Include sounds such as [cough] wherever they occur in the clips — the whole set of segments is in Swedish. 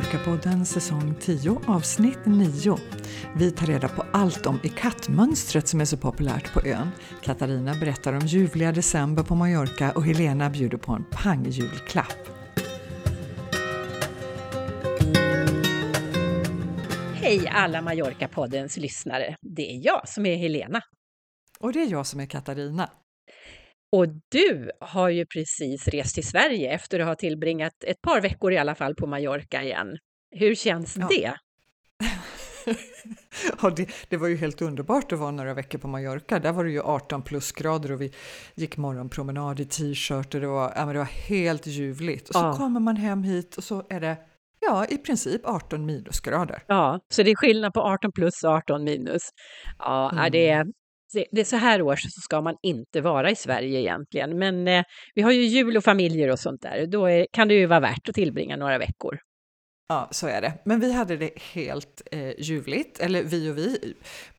Mallorca-podden säsong 10 avsnitt 9. Vi tar reda på allt om kattmönstret som är så populärt på ön. Katarina berättar om ljuvliga december på Mallorca och Helena bjuder på en pangjulklapp. Hej alla Mallorca-poddens lyssnare! Det är jag som är Helena. Och det är jag som är Katarina. Och du har ju precis rest till Sverige efter att ha tillbringat ett par veckor i alla fall på Mallorca igen. Hur känns ja. det? [laughs] ja, det, det, var ju helt underbart att vara några veckor på Mallorca. Där var det ju 18 plusgrader och vi gick morgonpromenad i t-shirt och det var, ja, men det var helt ljuvligt. Och så ja. kommer man hem hit och så är det Ja, i princip 18 minusgrader. Ja, så det är skillnad på 18 plus och 18 minus. Ja, mm. det, är, det är så här års så ska man inte vara i Sverige egentligen. Men eh, vi har ju jul och familjer och sånt där. Då är, kan det ju vara värt att tillbringa några veckor. Ja, så är det. Men vi hade det helt eh, ljuvligt, eller vi och vi.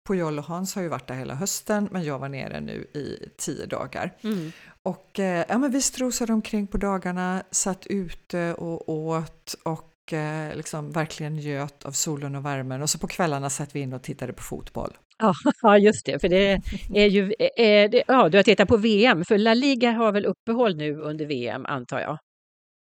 Pujol och Hans har ju varit där hela hösten, men jag var nere nu i tio dagar. Mm. Och eh, ja, men vi strosade omkring på dagarna, satt ute och åt och eh, liksom verkligen njöt av solen och värmen och så på kvällarna satt vi in och tittade på fotboll. [laughs] Ja, just det, för det är ju, är det, ja, du har tittat på VM, för La Liga har väl uppehåll nu under VM antar jag?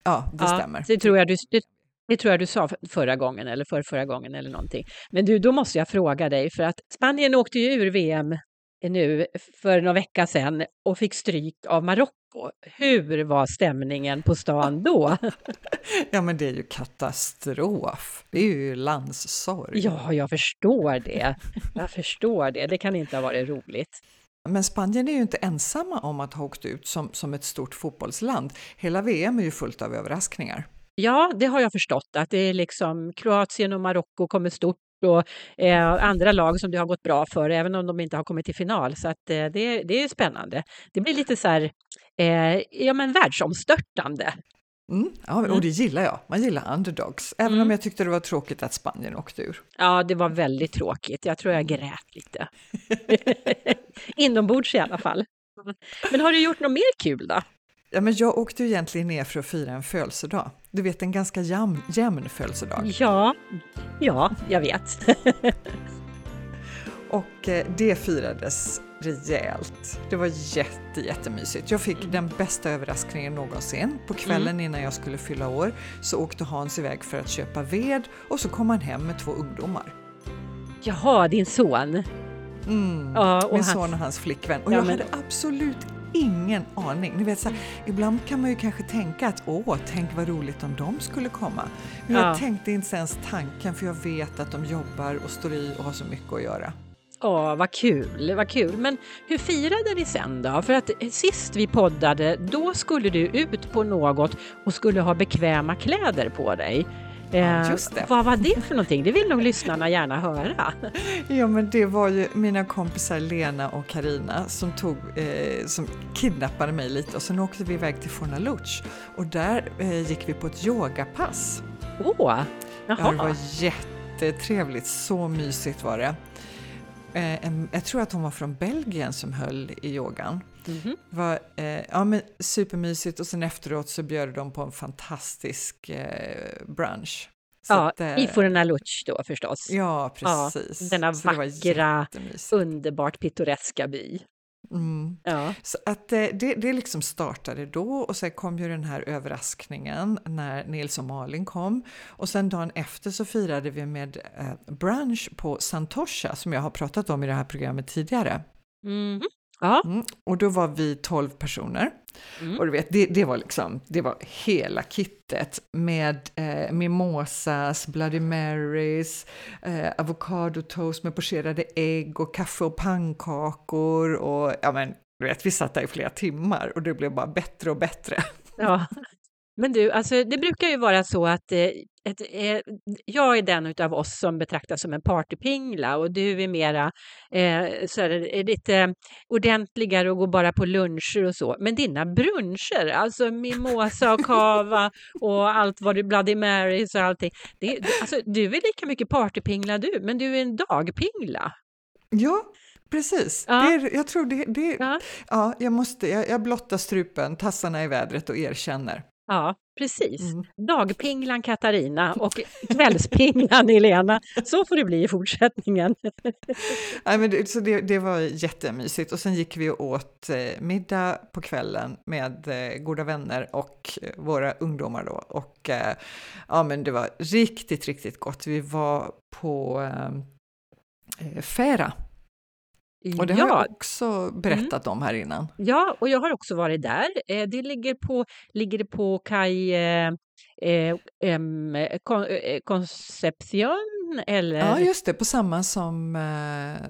Ja, det ja, stämmer. Det tror, jag du, det, det tror jag du sa förra gången eller för förra gången eller någonting. Men du, då måste jag fråga dig, för att Spanien åkte ju ur VM nu för några vecka sedan och fick stryk av Marocko. Hur var stämningen på stan då? [laughs] ja, men det är ju katastrof. Det är ju landssorg. Ja, jag förstår det. Jag förstår det. Det kan inte ha varit roligt. Men Spanien är ju inte ensamma om att ha åkt ut som, som ett stort fotbollsland. Hela VM är ju fullt av överraskningar. Ja, det har jag förstått att det är liksom Kroatien och Marocko kommer stort och eh, andra lag som det har gått bra för, även om de inte har kommit till final. Så att, eh, det, det är spännande. Det blir lite så här, eh, ja men världsomstörtande. Mm, ja, och mm. det gillar jag. Man gillar underdogs, även mm. om jag tyckte det var tråkigt att Spanien åkte ur. Ja, det var väldigt tråkigt. Jag tror jag grät lite. [laughs] Inombords i alla fall. Men har du gjort något mer kul då? Ja, men jag åkte ju egentligen ner för att fira en födelsedag. Du vet, en ganska jämn, jämn födelsedag. Ja, ja, jag vet. [laughs] och eh, det firades rejält. Det var jätte, jättemysigt. Jag fick den bästa överraskningen någonsin. På kvällen mm. innan jag skulle fylla år så åkte Hans iväg för att köpa ved och så kom han hem med två ungdomar. Jaha, din son? Mm, ja, och min han... son och hans flickvän. Och ja, jag men... hade absolut ingen aning. Ni vet, så här, ibland kan man ju kanske tänka att åh, tänk vad roligt om de skulle komma. Men ja. jag tänkte inte ens tanken för jag vet att de jobbar och står i och har så mycket att göra. Åh, vad kul, vad kul. Men hur firade ni sen då? För att sist vi poddade, då skulle du ut på något och skulle ha bekväma kläder på dig. Eh, just det. Vad var det för någonting? Det vill nog lyssnarna gärna höra. Ja, men det var ju mina kompisar Lena och Karina som, tog, eh, som kidnappade mig lite och sen åkte vi iväg till Fornaluch och där eh, gick vi på ett yogapass. Åh, oh, Ja, det var jättetrevligt, så mysigt var det. Eh, en, jag tror att hon var från Belgien som höll i yogan. Mm -hmm. var, eh, ja, men supermysigt och sen efteråt så bjöd de på en fantastisk eh, brunch. Så ja, att, eh, i Fornaluch då förstås. Ja, precis. Ja, denna så vackra, underbart pittoreska by. Mm. Ja. Så att det, det, det liksom startade då och sen kom ju den här överraskningen när Nils och Malin kom. Och sen dagen efter så firade vi med eh, brunch på Santosha som jag har pratat om i det här programmet tidigare. Mm. Mm, och då var vi 12 personer. Mm. Och du vet, det, det, var liksom, det var hela kittet med eh, mimosas, Bloody Marys, eh, avokadotoast med pocherade ägg och kaffe och pannkakor och ja men du vet, vi satt där i flera timmar och det blev bara bättre och bättre. Ja, [laughs] men du, alltså det brukar ju vara så att eh, ett, eh, jag är den av oss som betraktas som en partypingla och du är mera eh, så här, lite ordentligare och går bara på luncher och så. Men dina bruncher, alltså mimosa och kava och allt vad du, Bloody Marys och allting. Det, alltså, du är lika mycket partypingla du, men du är en dagpingla. Ja, Precis, ja. det är, jag tror det, det ja. ja. jag måste, jag, jag blottar strupen, tassarna i vädret och erkänner. Ja, precis. Mm. Dagpinglan Katarina och kvällspinglan [laughs] Helena. Så får det bli i fortsättningen. [laughs] Nej, men det, så det, det var jättemysigt och sen gick vi och åt eh, middag på kvällen med eh, goda vänner och eh, våra ungdomar då. Och ja, men det var riktigt, riktigt gott. Vi var på eh, Fära och det har jag också mm. berättat mm. om här innan. Ja, och jag har också varit där. Eh, det ligger på, ligger på Kaj eh, eh, Concepcion eller? Ja, just det, på samma som eh,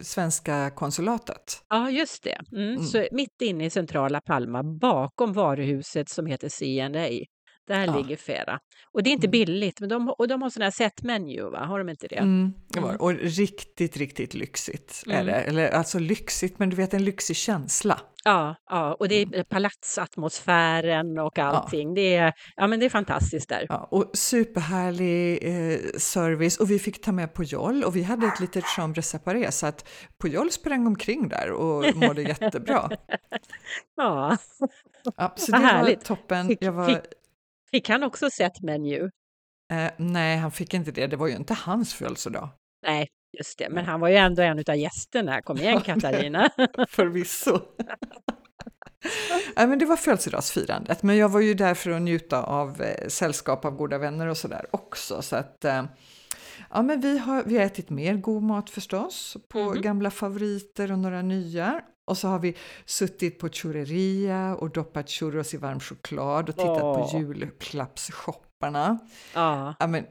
svenska konsulatet. Ja, just det. Mm. Mm. Så mitt inne i centrala Palma, bakom varuhuset som heter CNA. Där ja. ligger Fera. Och det är inte mm. billigt, men de, och de har sådana här set-menu, va? Har de inte det? Mm, det var, och riktigt, riktigt lyxigt är mm. det. Eller alltså lyxigt, men du vet en lyxig känsla. Ja, ja, och det är mm. palatsatmosfären och allting. Ja. Det, är, ja, men det är fantastiskt där. Ja, och superhärlig eh, service och vi fick ta med Pujol och vi hade ett litet [laughs] chambre séparé så att Pujol sprang omkring där och [laughs] mådde jättebra. Ja, ja så det var toppen. Jag var... fick, han också sett menu? Eh, nej, han fick inte det. Det var ju inte hans födelsedag. Nej, just det. Men han var ju ändå en av gästerna. Kom igen Katarina! [laughs] Förvisso. Nej, men det var födelsedagsfirandet, men jag var ju där för att njuta av eh, sällskap av goda vänner och sådär också. Så att, eh, ja, men vi har, vi har ätit mer god mat förstås, på mm. gamla favoriter och några nya. Och så har vi suttit på churreria och doppat churros i varm choklad och tittat oh. på julklappsshopparna. Ah. Ja, men,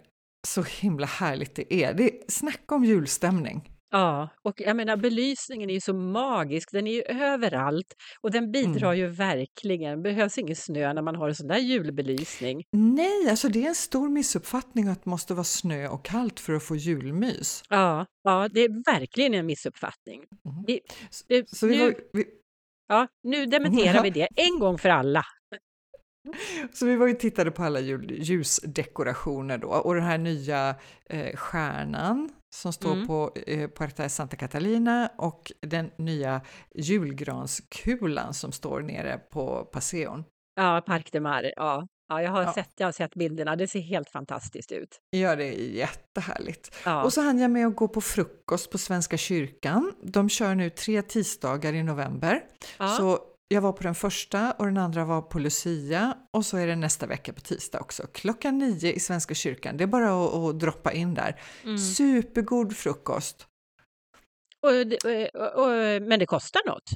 så himla härligt det är. Det är snacka om julstämning. Ja, och jag menar belysningen är ju så magisk, den är ju överallt och den bidrar mm. ju verkligen. Behövs ingen snö när man har en sån där julbelysning. Nej, alltså det är en stor missuppfattning att det måste vara snö och kallt för att få julmys. Ja, ja det är verkligen en missuppfattning. Mm. Det, det, så vi nu, var, vi... Ja, nu dementerar [laughs] vi det en gång för alla. Så vi var ju tittade på alla ljusdekorationer då och den här nya eh, stjärnan som står mm. på eh, Puerta Santa Catalina och den nya julgranskulan som står nere på Passeon. Ja, Parc de Mar, ja. Ja, jag har, ja. Sett, jag har sett bilderna, det ser helt fantastiskt ut. Ja, det är jättehärligt. Ja. Och så hann jag med att gå på frukost på Svenska kyrkan. De kör nu tre tisdagar i november. Ja. Så jag var på den första och den andra var på Lucia och så är det nästa vecka på tisdag också. Klockan nio i Svenska kyrkan. Det är bara att, att droppa in där. Mm. Supergod frukost. Och, och, och, men det kostar något?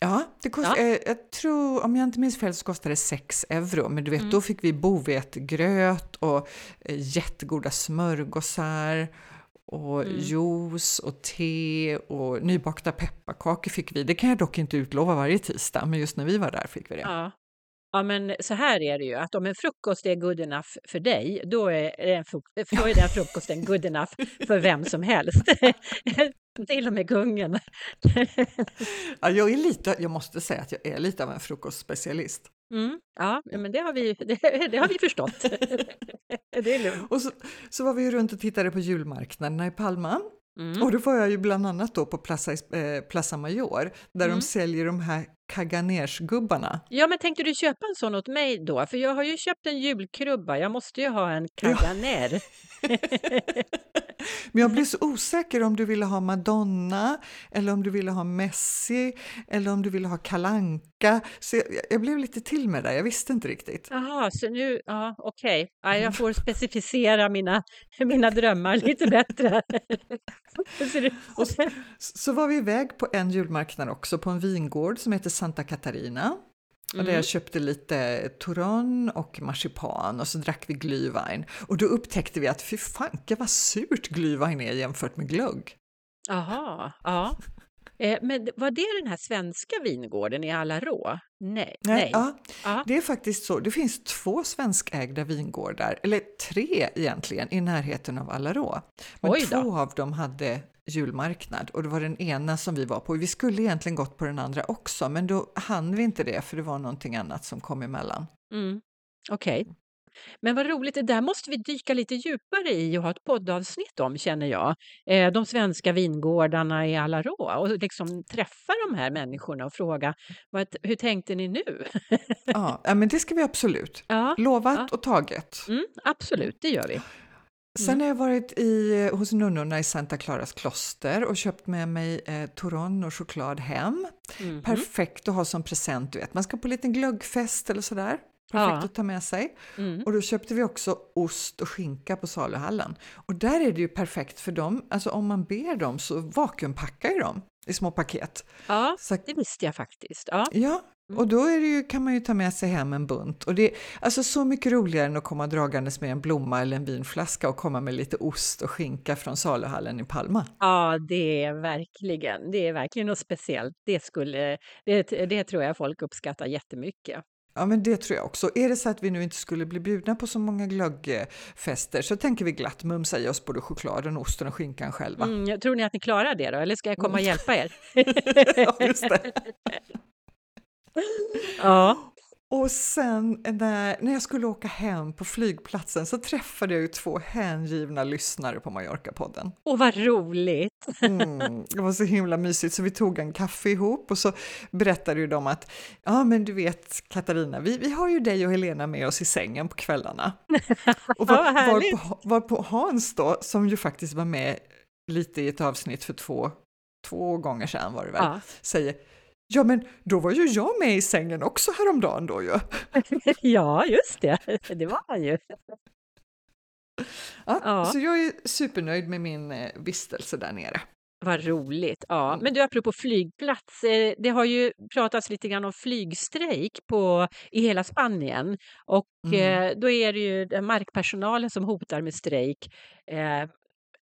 Ja, det kost, ja. Eh, jag tror, om jag inte minns fel så kostade det 6 euro, men du vet, mm. då fick vi bovetegröt och eh, jättegoda smörgåsar och mm. juice och te och nybakta pepparkakor fick vi. Det kan jag dock inte utlova varje tisdag, men just när vi var där fick vi det. Ja. Ja, men så här är det ju, att om en frukost är good enough för dig, då är, en då är den frukosten good enough för vem som helst. [laughs] Till och med kungen. ja, jag, är lite, jag måste säga att jag är lite av en frukostspecialist. Mm, ja, men det har vi, [laughs] det, det har vi förstått. [laughs] det är lugnt. Och så, så var vi runt och tittade på julmarknaderna i Palma. Mm. Och då var jag ju bland annat då på Plaza, eh, Plaza Major där mm. de säljer de här Kaganersgubbarna. Ja, men tänkte du köpa en sån åt mig då? För jag har ju köpt en julkrubba, jag måste ju ha en [laughs] Kaganer. Ja. [laughs] men jag blir så osäker om du ville ha Madonna eller om du ville ha Messi eller om du ville ha Kalanka. Så jag, jag blev lite till med det, jag visste inte riktigt. Jaha, så nu, ja okej, okay. ja, jag får specificera mina, mina drömmar lite bättre. [laughs] så, så var vi iväg på en julmarknad också, på en vingård som heter Santa Catarina. Mm. där jag köpte lite Toron och marsipan och så drack vi glühwein. Och då upptäckte vi att fy fanke vad surt glühwein är jämfört med glögg. Jaha, ja. Eh, men var det den här svenska vingården i Alarå? Nej. nej. Ja, ja, det är faktiskt så. Det finns två svenskägda vingårdar, eller tre egentligen, i närheten av Alarå. Men två av dem hade julmarknad och det var den ena som vi var på. Vi skulle egentligen gått på den andra också, men då hann vi inte det för det var någonting annat som kom emellan. Mm. Okej. Okay. Men vad roligt, det där måste vi dyka lite djupare i och ha ett poddavsnitt om känner jag. Eh, de svenska vingårdarna i Alarå och liksom träffa de här människorna och fråga vad, hur tänkte ni nu? Ja, ja, men det ska vi absolut. [laughs] Ja, Lovat ja. och taget. mm, absolut, det gör vi. Sen har jag varit i, hos nunnorna i Santa Claras kloster och köpt med mig eh, Toron och choklad hem. Mhm. Perfekt att ha som present, du vet. Man ska på en liten glöggfest eller sådär. Perfekt Ja. att ta med sig. Mm. Och då köpte vi också ost och skinka på saluhallen. Och där är det ju perfekt för dem, alltså om man ber dem så vakuumpackar ju de i små paket. Ja, Så, det visste jag faktiskt. Ja. ja, Mm. och då är det ju, kan man ju ta med sig hem en bunt. Och det är alltså så mycket roligare än att komma dragandes med en blomma eller en vinflaska och komma med lite ost och skinka från saluhallen i Palma. Ja, det är verkligen, det är verkligen något speciellt. Det, skulle, det, det tror jag folk uppskattar jättemycket. Ja, men det tror jag också. Är det så att vi nu inte skulle bli bjudna på så många glöggfester så tänker vi glatt mumsa i oss både chokladen, osten och skinkan själva. Mm, tror ni att ni klarar det då, eller ska jag komma och hjälpa er? [laughs] ja, just det. [laughs] Ja, Och sen när, när jag skulle åka hem på flygplatsen så träffade jag ju två hängivna lyssnare på Mallorca-podden. och vad roligt! Mm, det var så himla mysigt så vi tog en kaffe ihop och så berättade ju de att ja men du vet Katarina, vi, vi har ju dig och Helena med oss i sängen på kvällarna. [laughs] Och härligt. var, var på Hans då, som ju faktiskt var med lite i ett avsnitt för två, två gånger sedan var det väl, Ja. säger Ja men då var ju jag med i sängen också häromdagen då ju. [laughs] ja, just det, det var han ju. Ja, Ja. Så jag är supernöjd med min eh, vistelse där nere. Vad roligt. Ja. Men du, apropå flygplats, eh, det har ju pratats lite grann om flygstrejk på, i hela Spanien. Och Mm. eh, då är det ju markpersonalen som hotar med strejk.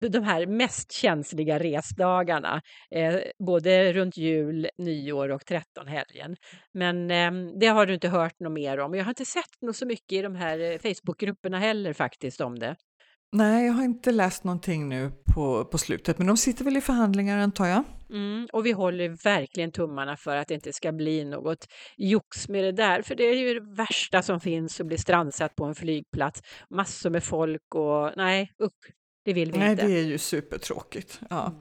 De här mest känsliga resdagarna, eh, både runt jul, nyår och trettonhelgen. Men eh, det har du inte hört något mer om. Jag har inte sett något så mycket i de här eh, Facebookgrupperna heller faktiskt om det. Nej, jag har inte läst någonting nu på, på slutet, men de sitter väl i förhandlingar antar jag. Mm, och vi håller verkligen tummarna för att det inte ska bli något jox med det där, för det är ju det värsta som finns att bli strandsatt på en flygplats. Massor med folk och nej, usch, det vill vi Nej, inte. det är ju supertråkigt. Ja. Mm.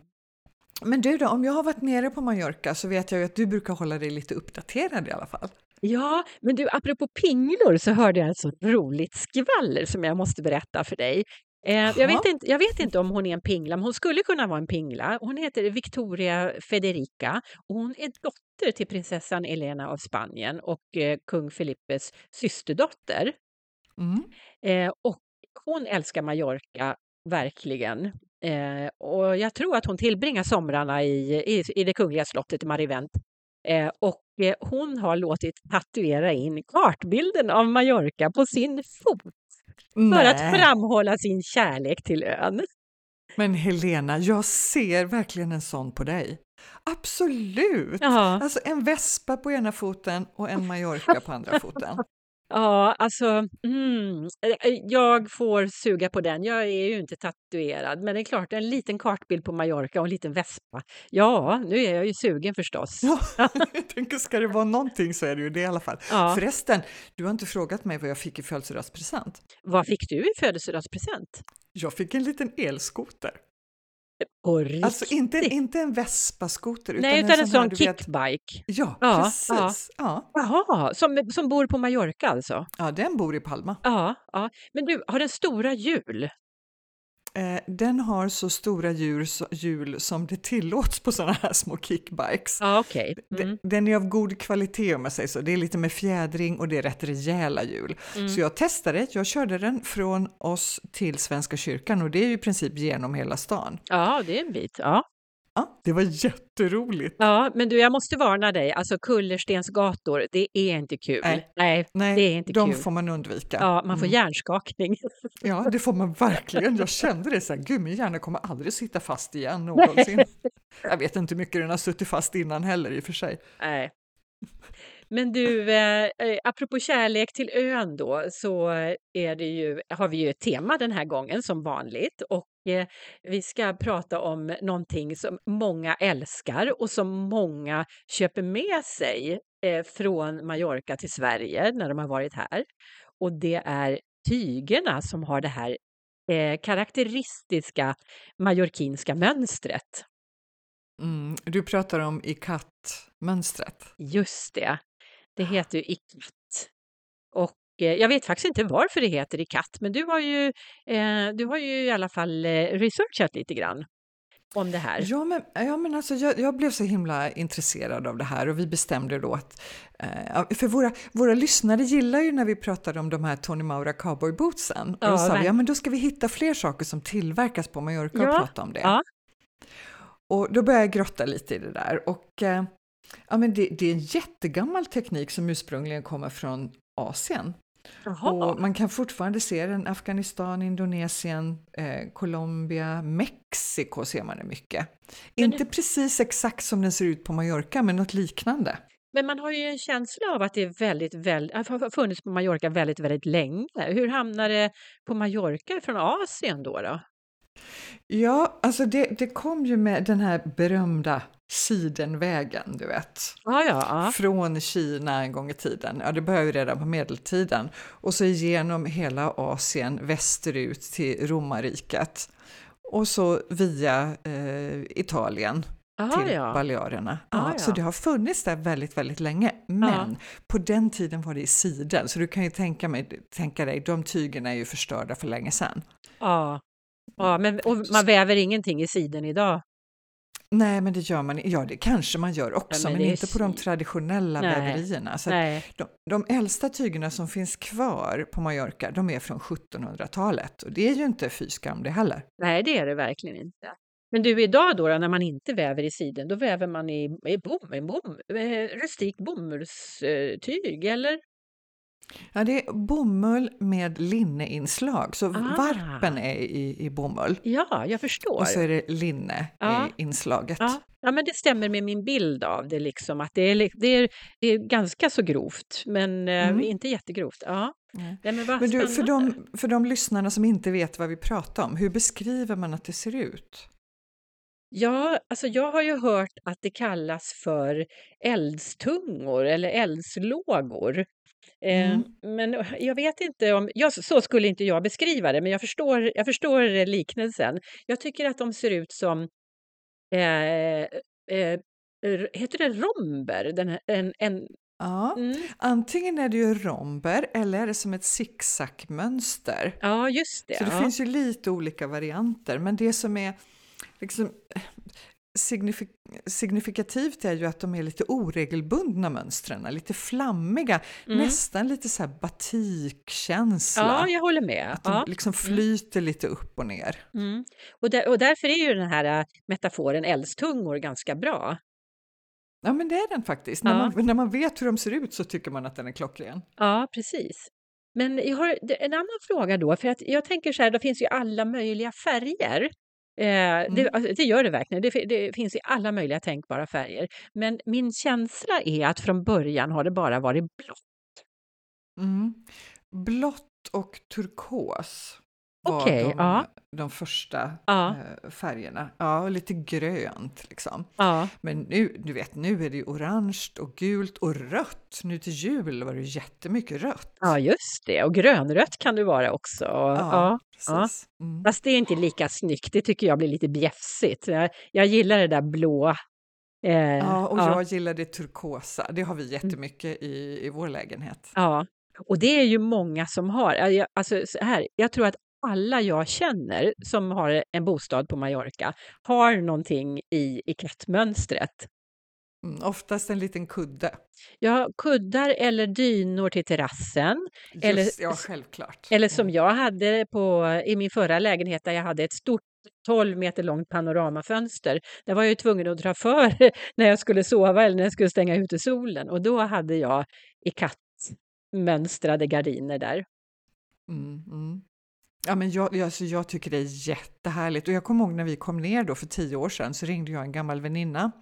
Men du då, om jag har varit nere på Mallorca så vet jag ju att du brukar hålla dig lite uppdaterad i alla fall. Ja, men du, apropå pinglor så hörde jag ett så roligt skvaller som jag måste berätta för dig. Eh, jag, vet inte, jag vet inte om hon är en pingla, men hon skulle kunna vara en pingla. Hon heter Victoria Federica och hon är dotter till prinsessan Elena av Spanien och eh, kung Filippes systerdotter. Mm. Eh, och hon älskar Mallorca, verkligen. Eh, och jag tror att hon tillbringar somrarna i, i, i det kungliga slottet i Marivent. Eh, och eh, hon har låtit tatuera in kartbilden av Mallorca på sin fot för att Nej. framhålla sin kärlek till ön. Men Helena, jag ser verkligen en sån på dig. Absolut! Ja, Alltså en vespa på ena foten och en Mallorca på andra foten. Ja alltså, mm, eh, jag får suga på den. Jag är ju inte tatuerad, men det är klart, en liten kartbild på Mallorca och en liten vespa. Ja, nu är jag ju sugen förstås. Ja, [laughs] [laughs] jag tänker, ska det vara någonting så är det ju det i alla fall. Ja. Förresten, du har inte frågat mig vad jag fick i födelsedagspresent. Vad fick du i födelsedagspresent? Jag fick en liten elskoter. På riktigt? Alltså inte, inte en Vespa-skoter utan Nej, utan en sån här, du vet- kickbike. Ja, Ja, precis. Ja. Jaha, som, som bor på Mallorca alltså? ja, den bor i Palma. Ja, ja. Men du, har den stora hjul? Eh, den har så stora så, hjul som det tillåts på sådana här små kickbikes. Okej. De- Mm. Den är av god kvalitet om jag säger så. Det är lite med fjädring och det är rätt rejäla hjul. Mm. Så jag testade, jag körde den från oss till Svenska kyrkan och det är ju i princip genom hela stan. Ja, det är en bit. Ja. Ja, det var jätteroligt. ja, men du, jag måste varna dig. Alltså kullerstensgator, det är inte kul. Nej. Nej, Nej, det är inte de kul. får man undvika. Ja, man får Mm. hjärnskakning. [laughs] Ja, det får man verkligen. Jag kände det så här, gud min hjärna kommer aldrig sitta fast igen någonsin. [laughs] Jag vet inte hur mycket den har suttit fast innan heller i och för sig. Nej. Men du, eh, eh, apropå kärlek till ön då, så är det ju, har vi ju ett tema den här gången som vanligt och eh, vi ska prata om någonting som många älskar och som många köper med sig eh, från Mallorca till Sverige när de har varit här. Och det är tygerna som har det här eh, karaktäristiska mallorquinska mönstret. Mm, du pratar om ikat-mönstret. Just det, det heter ju ikat. Och eh, jag vet faktiskt inte varför det heter ikat, men du har ju, eh, du har ju i alla fall eh, researchat lite grann om det här. Ja, men, ja, men alltså, jag, jag, blev så himla intresserad av det här och vi bestämde då att... Eh, för våra, våra lyssnare gillar ju när vi pratar om de här Tony Maura cowboybootsen. Och ja, då sa vi, ja men då ska vi hitta fler saker som tillverkas på Mallorca ja, och prata om det. Ja. Och då började jag grotta lite i det där och eh, ja, men det, det är en jättegammal teknik som ursprungligen kommer från Asien. Och man kan fortfarande se den Afghanistan, Indonesien, eh, Colombia, Mexiko ser man det mycket. Men Inte det... precis exakt som den ser ut på Mallorca, men något liknande. Men man har ju en känsla av att det är väldigt, väldigt, har funnits på Mallorca väldigt, väldigt länge. Hur hamnar det på Mallorca från Asien då? då? Ja, alltså det, det kom ju med den här berömda Sidenvägen, du vet. Ah, ja, ah. Från Kina en gång i tiden. Ja, det började ju redan på medeltiden. Och så genom hela Asien västerut till romarriket. Och så via eh, Italien Aha, till ja. Balearerna. Ja, ja. Så det har funnits där väldigt, väldigt länge. Men på den tiden var det i siden, så du kan ju tänka, mig, tänka dig, de tygerna är ju förstörda för länge sedan. Ja, ja men man väver ingenting i siden idag. Nej, men det gör man Ja, det kanske man gör också, men, men inte på de traditionella Nej. väverierna. Så de, de äldsta tygerna som finns kvar på Mallorca, de är från 1700-talet och det är ju inte fy skam det heller. Nej, det är det verkligen inte. Men du, idag då, då, när man inte väver i siden, då väver man i, i bom, i bom, eh, rustikt bomullstyg, eller? Ja, det är bomull med linneinslag, så ah. varpen är i, i bomull. Ja, jag förstår. Och så är det linne ja. i inslaget. Ja. ja, men det stämmer med min bild av det, liksom, att det är, det är, det är ganska så grovt, men eh, mm. inte jättegrovt. Ja. Nej. Nej, men, men du, för, de, för de lyssnarna som inte vet vad vi pratar om, hur beskriver man att det ser ut? Ja, alltså jag har ju hört att det kallas för eldstungor eller eldslågor. Eh, mm. Men jag vet inte om, ja, så skulle inte jag beskriva det, men jag förstår, jag förstår liknelsen. Jag tycker att de ser ut som, eh, eh, heter det romber? Den, en, en, Ja, mm. antingen är det ju romber eller är det som ett zigzagmönster. Ja, just det. Så det ja. finns ju lite olika varianter, men det som är liksom, signifik signifikativt är ju att de är lite oregelbundna mönstren, lite flammiga, mm. nästan lite så här batikkänsla. Ja, jag håller med. Att de ja. liksom mm. flyter mm. lite upp och ner. Mm. Och, där, och därför är ju den här äh, metaforen eldstungor ganska bra. Ja, men det är den faktiskt. Ja. När, man, när man vet hur de ser ut så tycker man att den är klockren. Ja, precis. Men jag har en annan fråga då, för att jag tänker så här, det finns ju alla möjliga färger mm. det, alltså, det, gör det verkligen. Det, det, finns i alla möjliga tänkbara färger. Men min känsla är att från början har det bara varit blått. Mm. Blått och turkos var okay, de, ja. de första ja. Eh, färgerna. Ja, och lite grönt liksom. Ja. Men nu, du vet, nu är det ju orange och gult och rött. Nu till jul var det jättemycket rött. Ja, just det. Och grönrött kan det vara också. Ja, ja. Mm. Fast det är inte lika snyggt. Det tycker jag blir lite bjäfsigt. Jag, jag gillar det där blåa. Eh, ja, och jag gillar det turkosa. Det har vi jättemycket i, i vår lägenhet. Ja, och det är ju många som har. Alltså, här, jag tror att alla jag känner som har en bostad på Mallorca har någonting i, i kattmönstret. Mm, oftast en liten kudde. Ja, kuddar eller dynor till terrassen. Just, eller, ja, självklart. Eller som mm. jag hade på, i min förra lägenhet där jag hade ett stort 12 meter långt panoramafönster. Där var jag ju tvungen att dra för [laughs] när jag skulle sova eller när jag skulle stänga ute solen. Och då hade jag i kattmönstrade gardiner där. Mm, mm. Ja, men jag, alltså jag tycker det är jättehärligt och jag kommer ihåg när vi kom ner då för tio år sedan så ringde jag en gammal väninna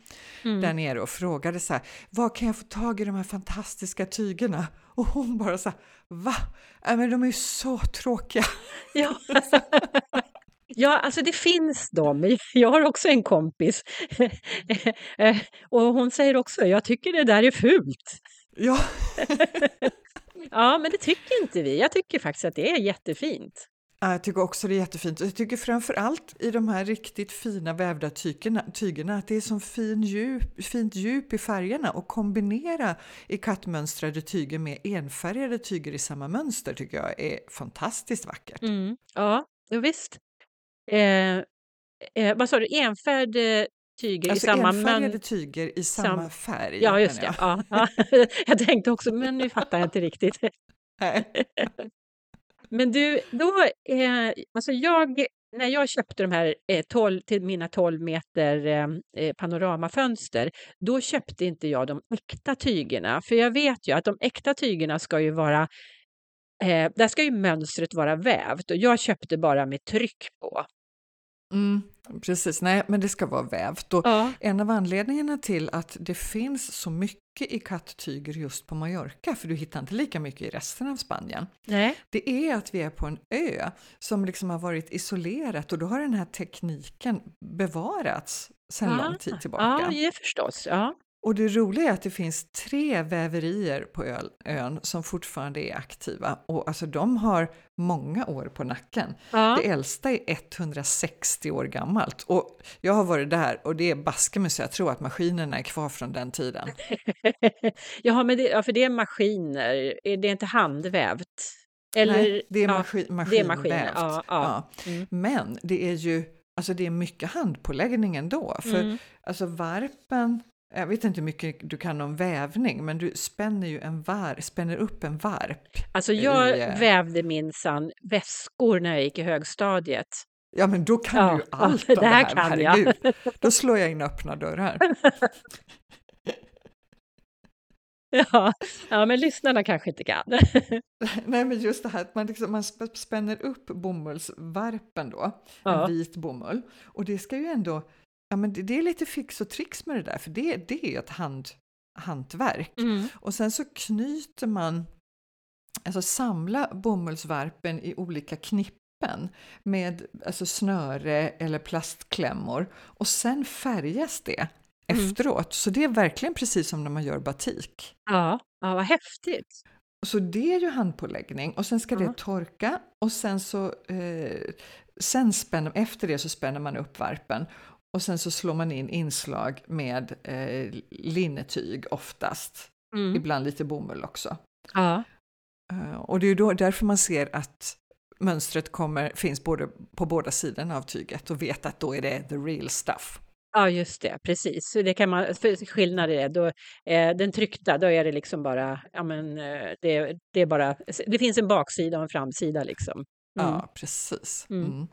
mm. där nere och frågade så här, var kan jag få tag i de här fantastiska tygerna? Och hon bara så här, va? Ja, men de är ju så tråkiga. [laughs] Ja. Ja, alltså det finns de. Jag har också en kompis [laughs] och hon säger också, jag tycker det där är fult. Ja. [laughs] Ja, men det tycker inte vi. Jag tycker faktiskt att det är jättefint. Ja, jag tycker också det är jättefint. Jag tycker framför allt i de här riktigt fina vävda tygerna, tygerna att det är så fin djup, fint djup i färgerna och kombinera i kattmönstrade tyger med enfärgade tyger i samma mönster tycker jag är fantastiskt vackert. Mm. Ja, visst. Eh, eh, vad sa du, enfärg eh, tyger alltså i samma enfärgade mön... tyger i samma sam... färg. Ja, just jag. det. Ja, ja. [laughs] jag tänkte också, men nu fattar jag inte riktigt. [laughs] [laughs] men du, då, eh, alltså jag, när jag köpte de här eh, 12, till mina 12 meter eh, eh, panoramafönster, då köpte inte jag de äkta tygerna, för jag vet ju att de äkta tygerna ska ju vara Eh, där ska ju mönstret vara vävt och jag köpte bara med tryck på. Mm, precis, nej men det ska vara vävt. Och Ja. En av anledningarna till att det finns så mycket i katttyger just på Mallorca, för du hittar inte lika mycket i resten av Spanien, Nej. det är att vi är på en ö som liksom har varit isolerat och då har den här tekniken bevarats sedan lång tid tillbaka. Ja, det förstås. Ja. Och det roliga är att det finns tre väverier på ön som fortfarande är aktiva och alltså de har många år på nacken. Ja. Det äldsta är 160 år gammalt och jag har varit där och det är baske mig så jag tror att maskinerna är kvar från den tiden. [laughs] Jaha, men det, ja, för det är maskiner, det är inte handvävt? Eller, Nej, det är ja, maskin, det är maskiner. Ja, ja. Mm. Men det är ju alltså det är mycket handpåläggning ändå. För Mm. alltså varpen, jag vet inte hur mycket du kan om vävning, men du spänner ju en var, spänner upp en varp. Alltså jag i, eh, vävde minsann väskor när jag gick i högstadiet. Ja, men då kan Ja, du ju [laughs] allt det det här kan jag. Då slår jag in öppna dörrar. [laughs] Ja, ja, men lyssnarna kanske inte kan. [laughs] Nej, men just det här att man, liksom, man sp- spänner upp bomullsvarpen då, Ja. en vit bomull. Och det ska ju ändå, ja men det, det är lite fix och tricks med det där, för det, det är ett hand, hantverk. Mm. Och sen så knyter man, alltså samla bomullsvarpen i olika knippen med alltså snöre eller plastklämmor och sen färgas det Mm. efteråt. Så det är verkligen precis som när man gör batik. Ja, ja, vad häftigt. Så det är ju handpåläggning och sen ska Ja. det torka och sen så eh, sen spänner, efter det så spänner man upp varpen och sen så slår man in inslag med eh, linnetyg oftast, Mm. ibland lite bomull också. Ja. Eh, och det är ju då därför man ser att mönstret kommer, finns både på båda sidorna av tyget och vet att då är det the real stuff. Ja, just det, precis. Det kan man, skillnad är det, då, eh, den tryckta, då är det liksom bara, ja men eh, det, det är bara, det finns en baksida och en framsida liksom. Mm. Ja, precis. Mm.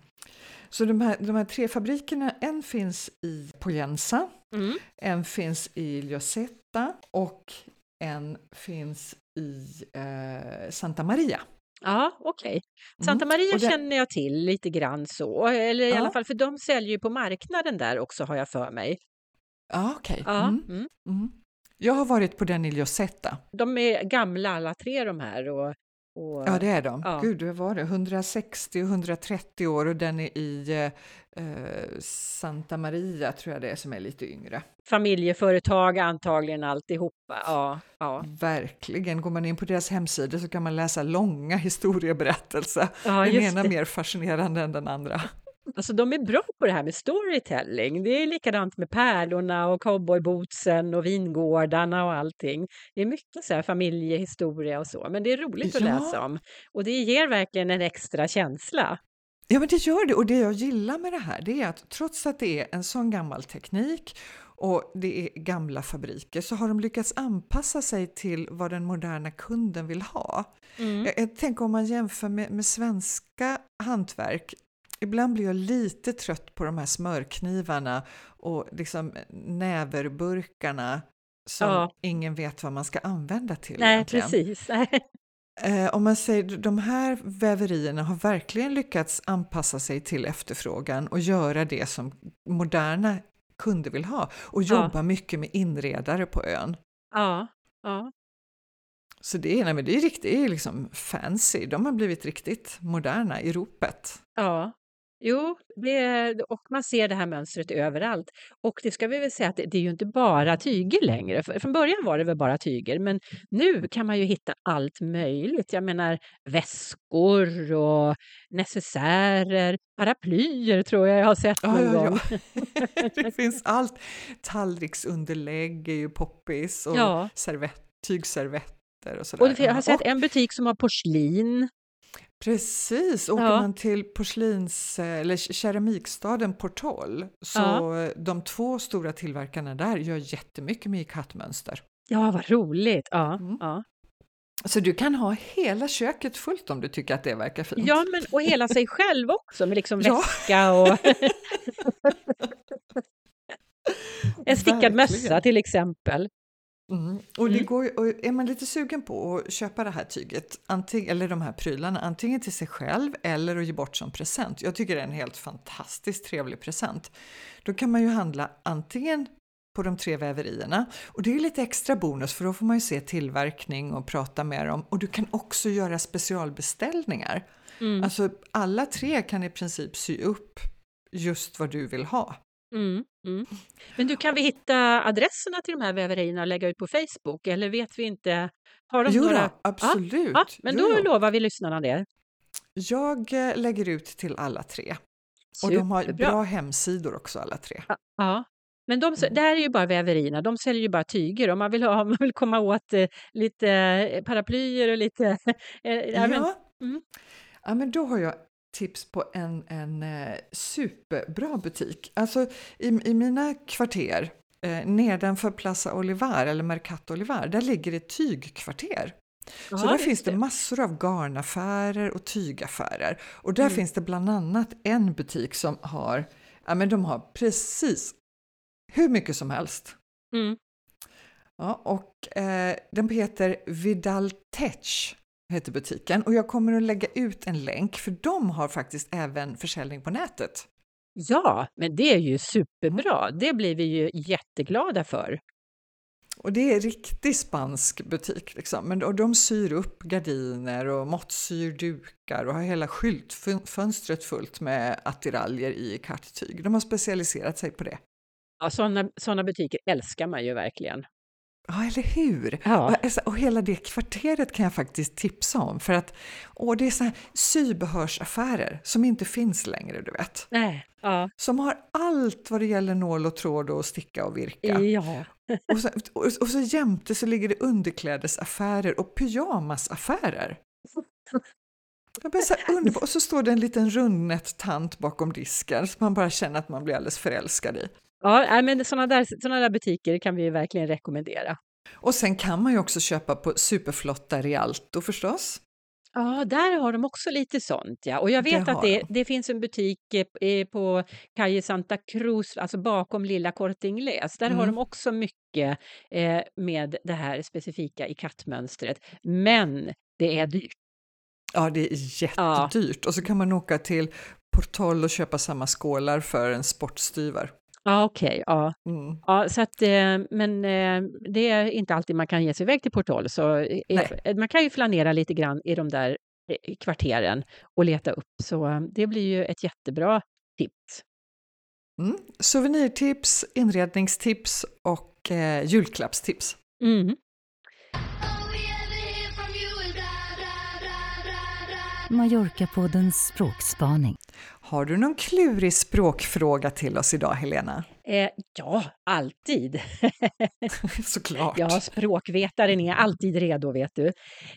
Mm. Så de här, de här tre fabrikerna, en finns i Poyensa, Mm. en finns i Lloseta och en finns i eh, Santa Maria. Ja, okej. Mm. Santa Maria det- känner jag till lite grann så, eller i Ja. alla fall för de säljer ju på marknaden där också har jag för mig. Ja, okej. Ja, Mm, mm. mm. Jag har varit på den i Lloseta. De är gamla alla tre de här och, och Ja, det är de. Ja. Gud, vad var det? 160 och 130 år och den är i eh, Santa Maria, tror jag det är, som är lite yngre. familjeföretag antagligen alltihopa. Ja, ja. Verkligen. Går man in på deras hemsida så kan man läsa långa [laughs] historieberättelser. ja den ena det. mer fascinerande än den andra. Alltså de är bra på det här med storytelling. Det är likadant med pärlorna och cowboybootsen och vingårdarna och allting. Det är mycket så här familjehistoria och så, men det är roligt att Ja. läsa om. Och det ger verkligen en extra känsla. Ja, men det gör det. Och det jag gillar med det här, det är att trots att det är en sån gammal teknik och det är gamla fabriker så har de lyckats anpassa sig till vad den moderna kunden vill ha. Mm. Jag, jag tänker om man jämför med, med svenska hantverk, ibland blir jag lite trött på de här smörknivarna och liksom näverburkarna som Ja. ingen vet vad man ska använda till Nej, egentligen. precis. Eh, om man säger de här väverierna har verkligen lyckats anpassa sig till efterfrågan och göra det som moderna kunder vill ha och Ja. jobba mycket med inredare på ön. ja, ja. Så det är, nej, det är riktigt det är liksom fancy, de har blivit riktigt moderna i ropet. Ja, Jo, det, och man ser det här mönstret överallt. Och det ska vi väl säga att det, det är ju inte bara tyger längre. För, från början var det väl bara tyger, men nu kan man ju hitta allt möjligt. Jag menar väskor och necessärer, paraplyer tror jag jag har sett någon Ja, ja, gång. ja. [laughs] Det finns [laughs] allt. Tallriksunderlägg är ju poppis och Ja. servett, tygservetter och sådär. Och jag har sett en butik som har porslin. Precis, åker Ja. man till porslins eller keramikstaden Portol så Ja. de två stora tillverkarna där gör jättemycket med kattmönster. Ja, vad roligt! Ja, Mm. ja. Så du kan ha hela köket fullt om du tycker att det verkar fint. ja men, och hela sig själv också med liksom [laughs] väska och [laughs] en stickad Verkligen. mössa till exempel. Mm. Och, det Mm. går, och är man lite sugen på att köpa det här tyget, antingen, eller de här prylarna, antingen till sig själv eller att ge bort som present. Jag tycker det är en helt fantastiskt trevlig present. Då kan man ju handla antingen på de tre väverierna och det är lite extra bonus för då får man ju se tillverkning och prata med dem och du kan också göra specialbeställningar. Mm. Alltså alla tre kan i princip sy upp just vad du vill ha. Mm, mm. [laughs] Men du, kan vi hitta adresserna till de här väverierna och lägga ut på Facebook? Eller vet vi inte? Har de Jo några? då, absolut. Ja, men Jo, då jo. lovar vi lyssnarna det. Jag eh, lägger ut till alla tre. Och de har Superbra. bra hemsidor också alla tre. Ja. Men de, Mm. det här är ju bara väverierna, de säljer ju bara tyger. Om man vill, ha, om man vill komma åt eh, lite eh, paraplyer och lite... [laughs] eh, ja, men, mm. ja, men då har jag tips på en, en eh, superbra butik. Alltså i, i mina kvarter eh, nedanför Plaza Olivar eller Mercato Olivar, där ligger det tygkvarter. Så Jaha, där finns det det. massor av garnaffärer och tygaffärer. Och där Mm. finns det bland annat en butik som har, ja men de har precis hur mycket som helst. Mm. Ja, och eh, den heter Vidal Tech heter butiken och jag kommer att lägga ut en länk för de har faktiskt även försäljning på nätet. Ja, men det är ju superbra. Det blir vi ju jätteglada för. Och det är riktig spansk butik liksom. Men, och de syr upp gardiner och måttsyr dukar och har hela skyltfönstret fullt med attiraljer i karttyg. De har specialiserat sig på det. Ja, sådana butiker älskar man ju verkligen. Ja, eller hur? Ja. Och, alltså, och hela det kvarteret kan jag faktiskt tipsa om för att åh, det är så här sybehörsaffärer som inte finns längre, du vet. Nej, ja. Som har allt vad det gäller nål och tråd och sticka och virka. ja. Och, så, och, och så jämte så ligger det underklädesaffärer och pyjamasaffärer. Så. Och så står det en liten rundnätt tant bakom disken som man bara känner att man blir alldeles förälskad i. Ja, men sådana där, såna där butiker kan vi verkligen rekommendera. Och sen kan man ju också köpa på superflotta Rialto förstås. Ja, där har de också lite sånt. Ja. Och jag Det vet att har det, de. det finns en butik eh, eh, på Calle Santa Cruz, alltså bakom lilla Corte Inglés. Där har Mm. de också mycket eh, med det här specifika i kattmönstret. Men det är dyrt. Ja, det är jättedyrt. Och så kan man åka till Portoll och köpa samma skålar för en sportstyver. Ja, okej. ja. Mm. Ja, så att, eh, men eh, det är inte alltid man kan ge sig iväg till Portoll. Så eh, Nej. man kan ju flanera lite grann i de där kvarteren och leta upp. Så det blir ju ett jättebra tips. Mm. Souvenirtips, inredningstips och eh, julklappstips. Mm. Mallorca-poddens språkspaning. Har du någon klurig språkfråga till oss idag, Helena? Eh, ja, alltid. [laughs] [laughs] Såklart. Ja, språkvetaren är alltid redo, vet du.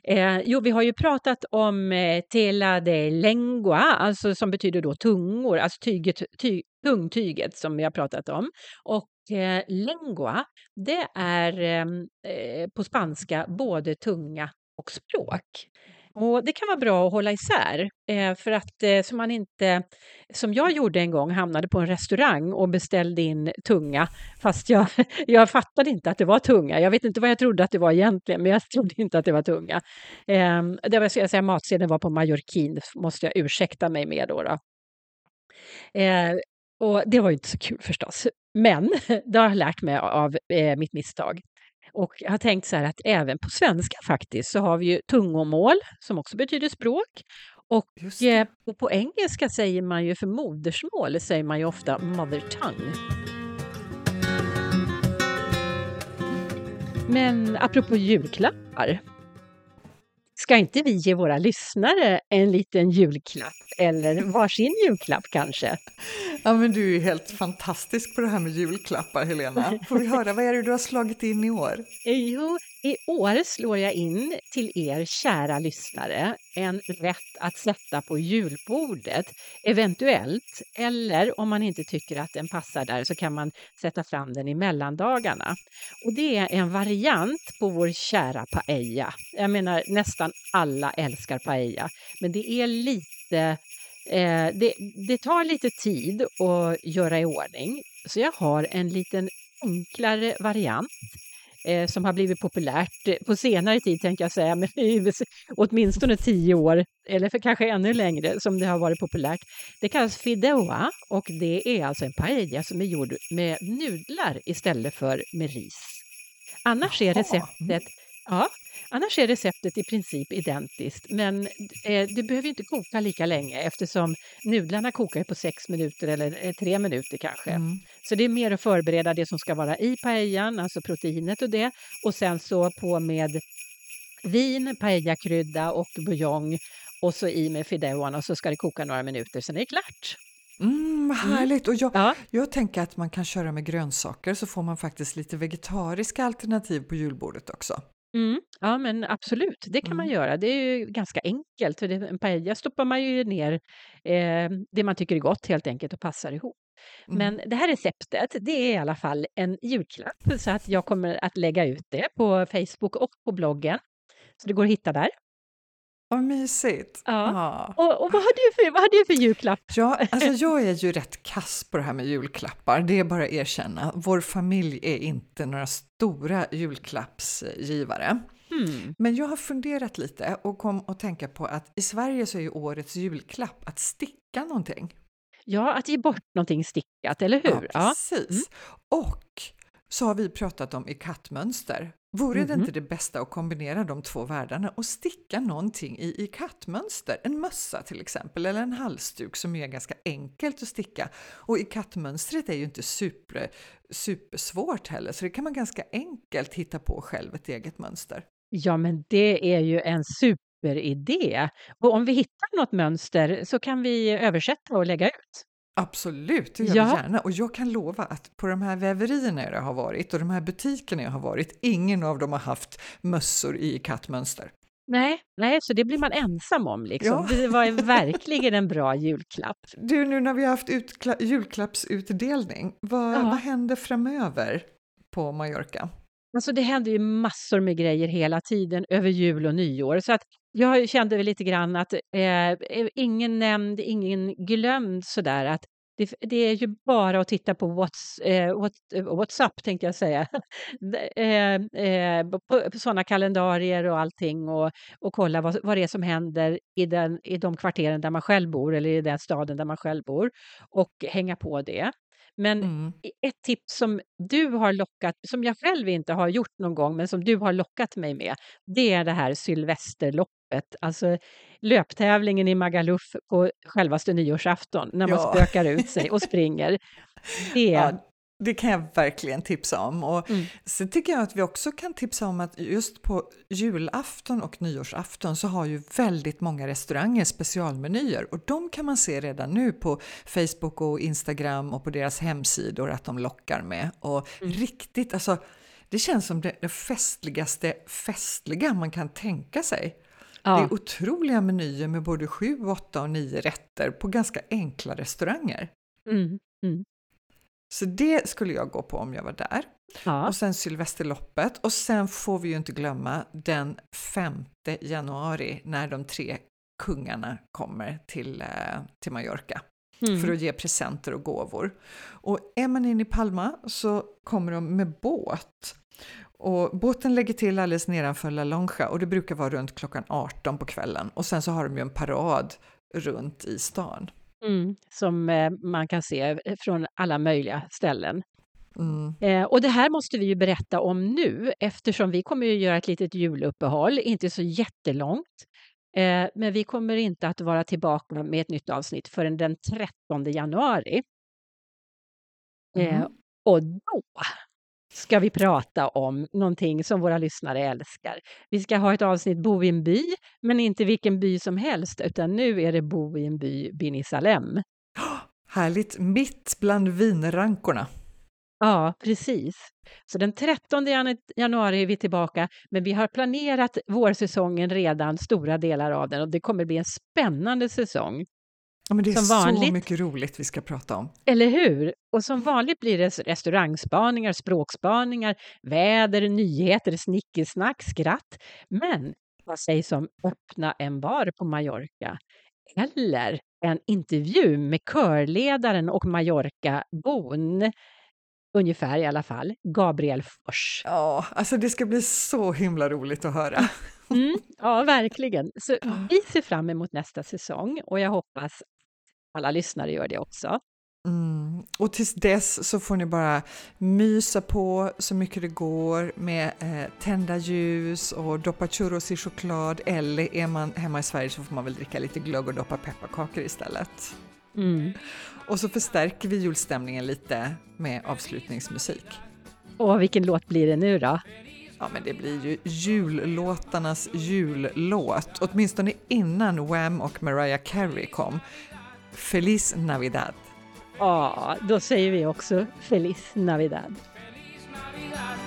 Eh, jo, vi har ju pratat om eh, tela de lengua, alltså som betyder då tungor, alltså tyget, ty, tungtyget som vi har pratat om. Och eh, lengua, det är ehm, eh, på spanska både tunga och språk. Och det kan vara bra att hålla isär, eh, för att eh, så man inte, som jag gjorde en gång, hamnade på en restaurang och beställde in tunga, fast jag, [laughs] jag fattade inte att det var tunga. Jag vet inte vad jag trodde att det var egentligen, men jag [laughs] trodde inte att det var tunga. Ehm, det var, jag säga, matsedeln var på mallorquin, måste jag ursäkta mig med då. då. Eh, och det var ju inte så kul förstås, men [laughs] det har jag lärt mig av mitt misstag. Och jag har tänkt så här att även på svenska faktiskt så har vi ju tungomål som också betyder språk Och, eh, och på engelska säger man ju för modersmål säger man ju ofta mother tongue. Men apropå julklappar. Ska inte vi ge våra lyssnare en liten julklapp eller varsin julklapp kanske? Ja, men du är helt fantastisk på det här med julklappar, Helena. Får vi höra, vad är det du har slagit in i år? [laughs] Jo, i år slår jag in till er kära lyssnare en rätt att sätta på julbordet, eventuellt, eller om man inte tycker att den passar där så kan man sätta fram den i mellandagarna. Och det är en variant på vår kära paella. Jag menar, nästan alla älskar paella, men det är lite Eh, det, det tar lite tid att göra i ordning, så jag har en liten enklare variant eh, som har blivit populärt eh, på senare tid, tänker jag säga, men åtminstone tio år, eller för kanske ännu längre, som det har varit populärt. Det kallas fideuà och det är alltså en paella som är gjord med nudlar istället för med ris. Annars är receptet Ja, annars är receptet i princip identiskt, men eh, det behöver inte koka lika länge eftersom nudlarna kokar på sex minuter eller eh, tre minuter kanske. Mm. Så det är mer att förbereda det som ska vara i paellan, alltså proteinet och det, och sen så på med vin, paellakrydda och buljong och så i med fideuan och så ska det koka några minuter, sen är det klart. Mm, vad härligt! Och jag, Ja, jag tänker att man kan köra med grönsaker så får man faktiskt lite vegetariska alternativ på julbordet också. mm, ja men absolut, det kan man Mm. göra. Det är ju ganska enkelt, för det, en paella stoppar man ju ner eh, det man tycker är gott helt enkelt och passar ihop. Mm. Men det här receptet, det är i alla fall en julklapp, så att jag kommer att lägga ut det på Facebook och på bloggen. Så det går att hitta där. Vad mysigt! Ja. Och, och vad, har du för, vad har du för julklapp? Ja, alltså [laughs] jag är ju rätt kass på det här med julklappar, det är bara att erkänna. Vår familj är inte några stora julklappsgivare. Hmm. Men jag har funderat lite och kom att tänka på att i Sverige så är ju årets julklapp att sticka någonting. Ja, att ge bort någonting stickat, eller hur? Ja, precis. Och så har vi pratat om i kattmönster. Vore det Mhm. inte det bästa att kombinera de två världarna och sticka någonting i, kattmönster? En mössa till exempel, eller en halsduk som är ganska enkelt att sticka. Och i kattmönstret är ju inte super, supersvårt heller, så det kan man ganska enkelt hitta på själv ett eget mönster. Ja, men det är ju en superidé. Och om vi hittar något mönster så kan vi översätta och lägga ut. Absolut, det gör Ja. vi gärna. Och jag kan lova att på de här väverierna jag har varit och de här butikerna jag har varit, ingen av dem har haft mössor i kattmönster. Nej, nej, så det blir man ensam om liksom. Ja. Det var [laughs] verkligen en bra julklapp. Du, nu när vi har haft utkla- julklappsutdelning, vad, Ja. vad händer framöver på Mallorca? Alltså det händer ju massor med grejer hela tiden över jul och nyår. Så att jag kände väl lite grann att eh, eh, ingen nämnd, ingen glömd sådär. Att det, det är ju bara att titta på Whats, eh, what, Whatsapp tänkte jag säga. [laughs] eh, eh, på, på sådana kalendarier och allting och, och kolla vad, vad det är som händer i, den, i de kvarteren där man själv bor eller i den staden där man själv bor och hänga på det. Men Mm. ett tips som du har lockat, som jag själv inte har gjort någon gång, men som du har lockat mig med, det är det här Sylvesterloppet, alltså löptävlingen i Magaluf på självaste nyårsafton, när man Ja. spökar ut sig och [laughs] springer. Det, Ja, det kan jag verkligen tipsa om. Och Mm. Sen tycker jag att vi också kan tipsa om att just på julafton och nyårsafton så har ju väldigt många restauranger specialmenyer och de kan man se redan nu på Facebook och Instagram och på deras hemsidor att de lockar med. Och Mm. riktigt, alltså det känns som det, det festligaste festliga man kan tänka sig. Det ja, är otroliga menyer med både sju, åtta och nio rätter på ganska enkla restauranger. mm, mm, Så det skulle jag gå på om jag var där. ja, Och sen Sylvesterloppet och sen får vi ju inte glömma den 5 januari när de tre kungarna kommer till, eh, till Mallorca mm. för att ge presenter och gåvor. Och är man inne i Palma så kommer de med båt. Och båten lägger till alldeles nedanför La Lonja och det brukar vara runt klockan 18 på kvällen. Och sen så har de ju en parad runt i stan. Mm, som eh, man kan se från alla möjliga ställen. Mm. Eh, och det här måste vi ju berätta om nu eftersom vi kommer ju göra ett litet juluppehåll, inte så jättelångt. Eh, men vi kommer inte att vara tillbaka med ett nytt avsnitt förrän den 13 januari. Eh, Mhm. och då ska vi prata om någonting som våra lyssnare älskar. Vi ska ha ett avsnitt Bo i en by, men inte vilken by som helst, utan nu är det Bo i en by, Bini Salem. Härligt, mitt bland vinrankorna. Ja, precis. Så den 13 jan- januari är vi tillbaka, men vi har planerat vårsäsongen redan, stora delar av den, och det kommer bli en spännande säsong. Ja, men det är Som så vanligt. mycket roligt vi ska prata om. Eller hur? Och som vanligt blir det restaurangspaningar, språkspaningar, väder, nyheter, snickesnack, skratt. Men vad sägs om öppna en bar på Mallorca? Eller en intervju med körledaren och Mallorca-bon, ungefär i alla fall, Gabriel Fors. Ja, alltså det ska bli så himla roligt att höra. Mm, ja, verkligen. Så vi ser fram emot nästa säsong och jag hoppas alla lyssnare gör det också. Mm. Och tills dess så får ni bara mysa på så mycket det går med eh, tända ljus och doppa churros i choklad eller är man hemma i Sverige så får man väl dricka lite glögg och doppa pepparkakor istället. Mm. Och så förstärker vi julstämningen lite med avslutningsmusik. Och vilken låt blir det nu då? Ja, men det blir ju jullåtarnas jullåt, åtminstone innan Wham och Mariah Carey kom. Feliz Navidad. Ja, då säger vi också Feliz Navidad. Navidad,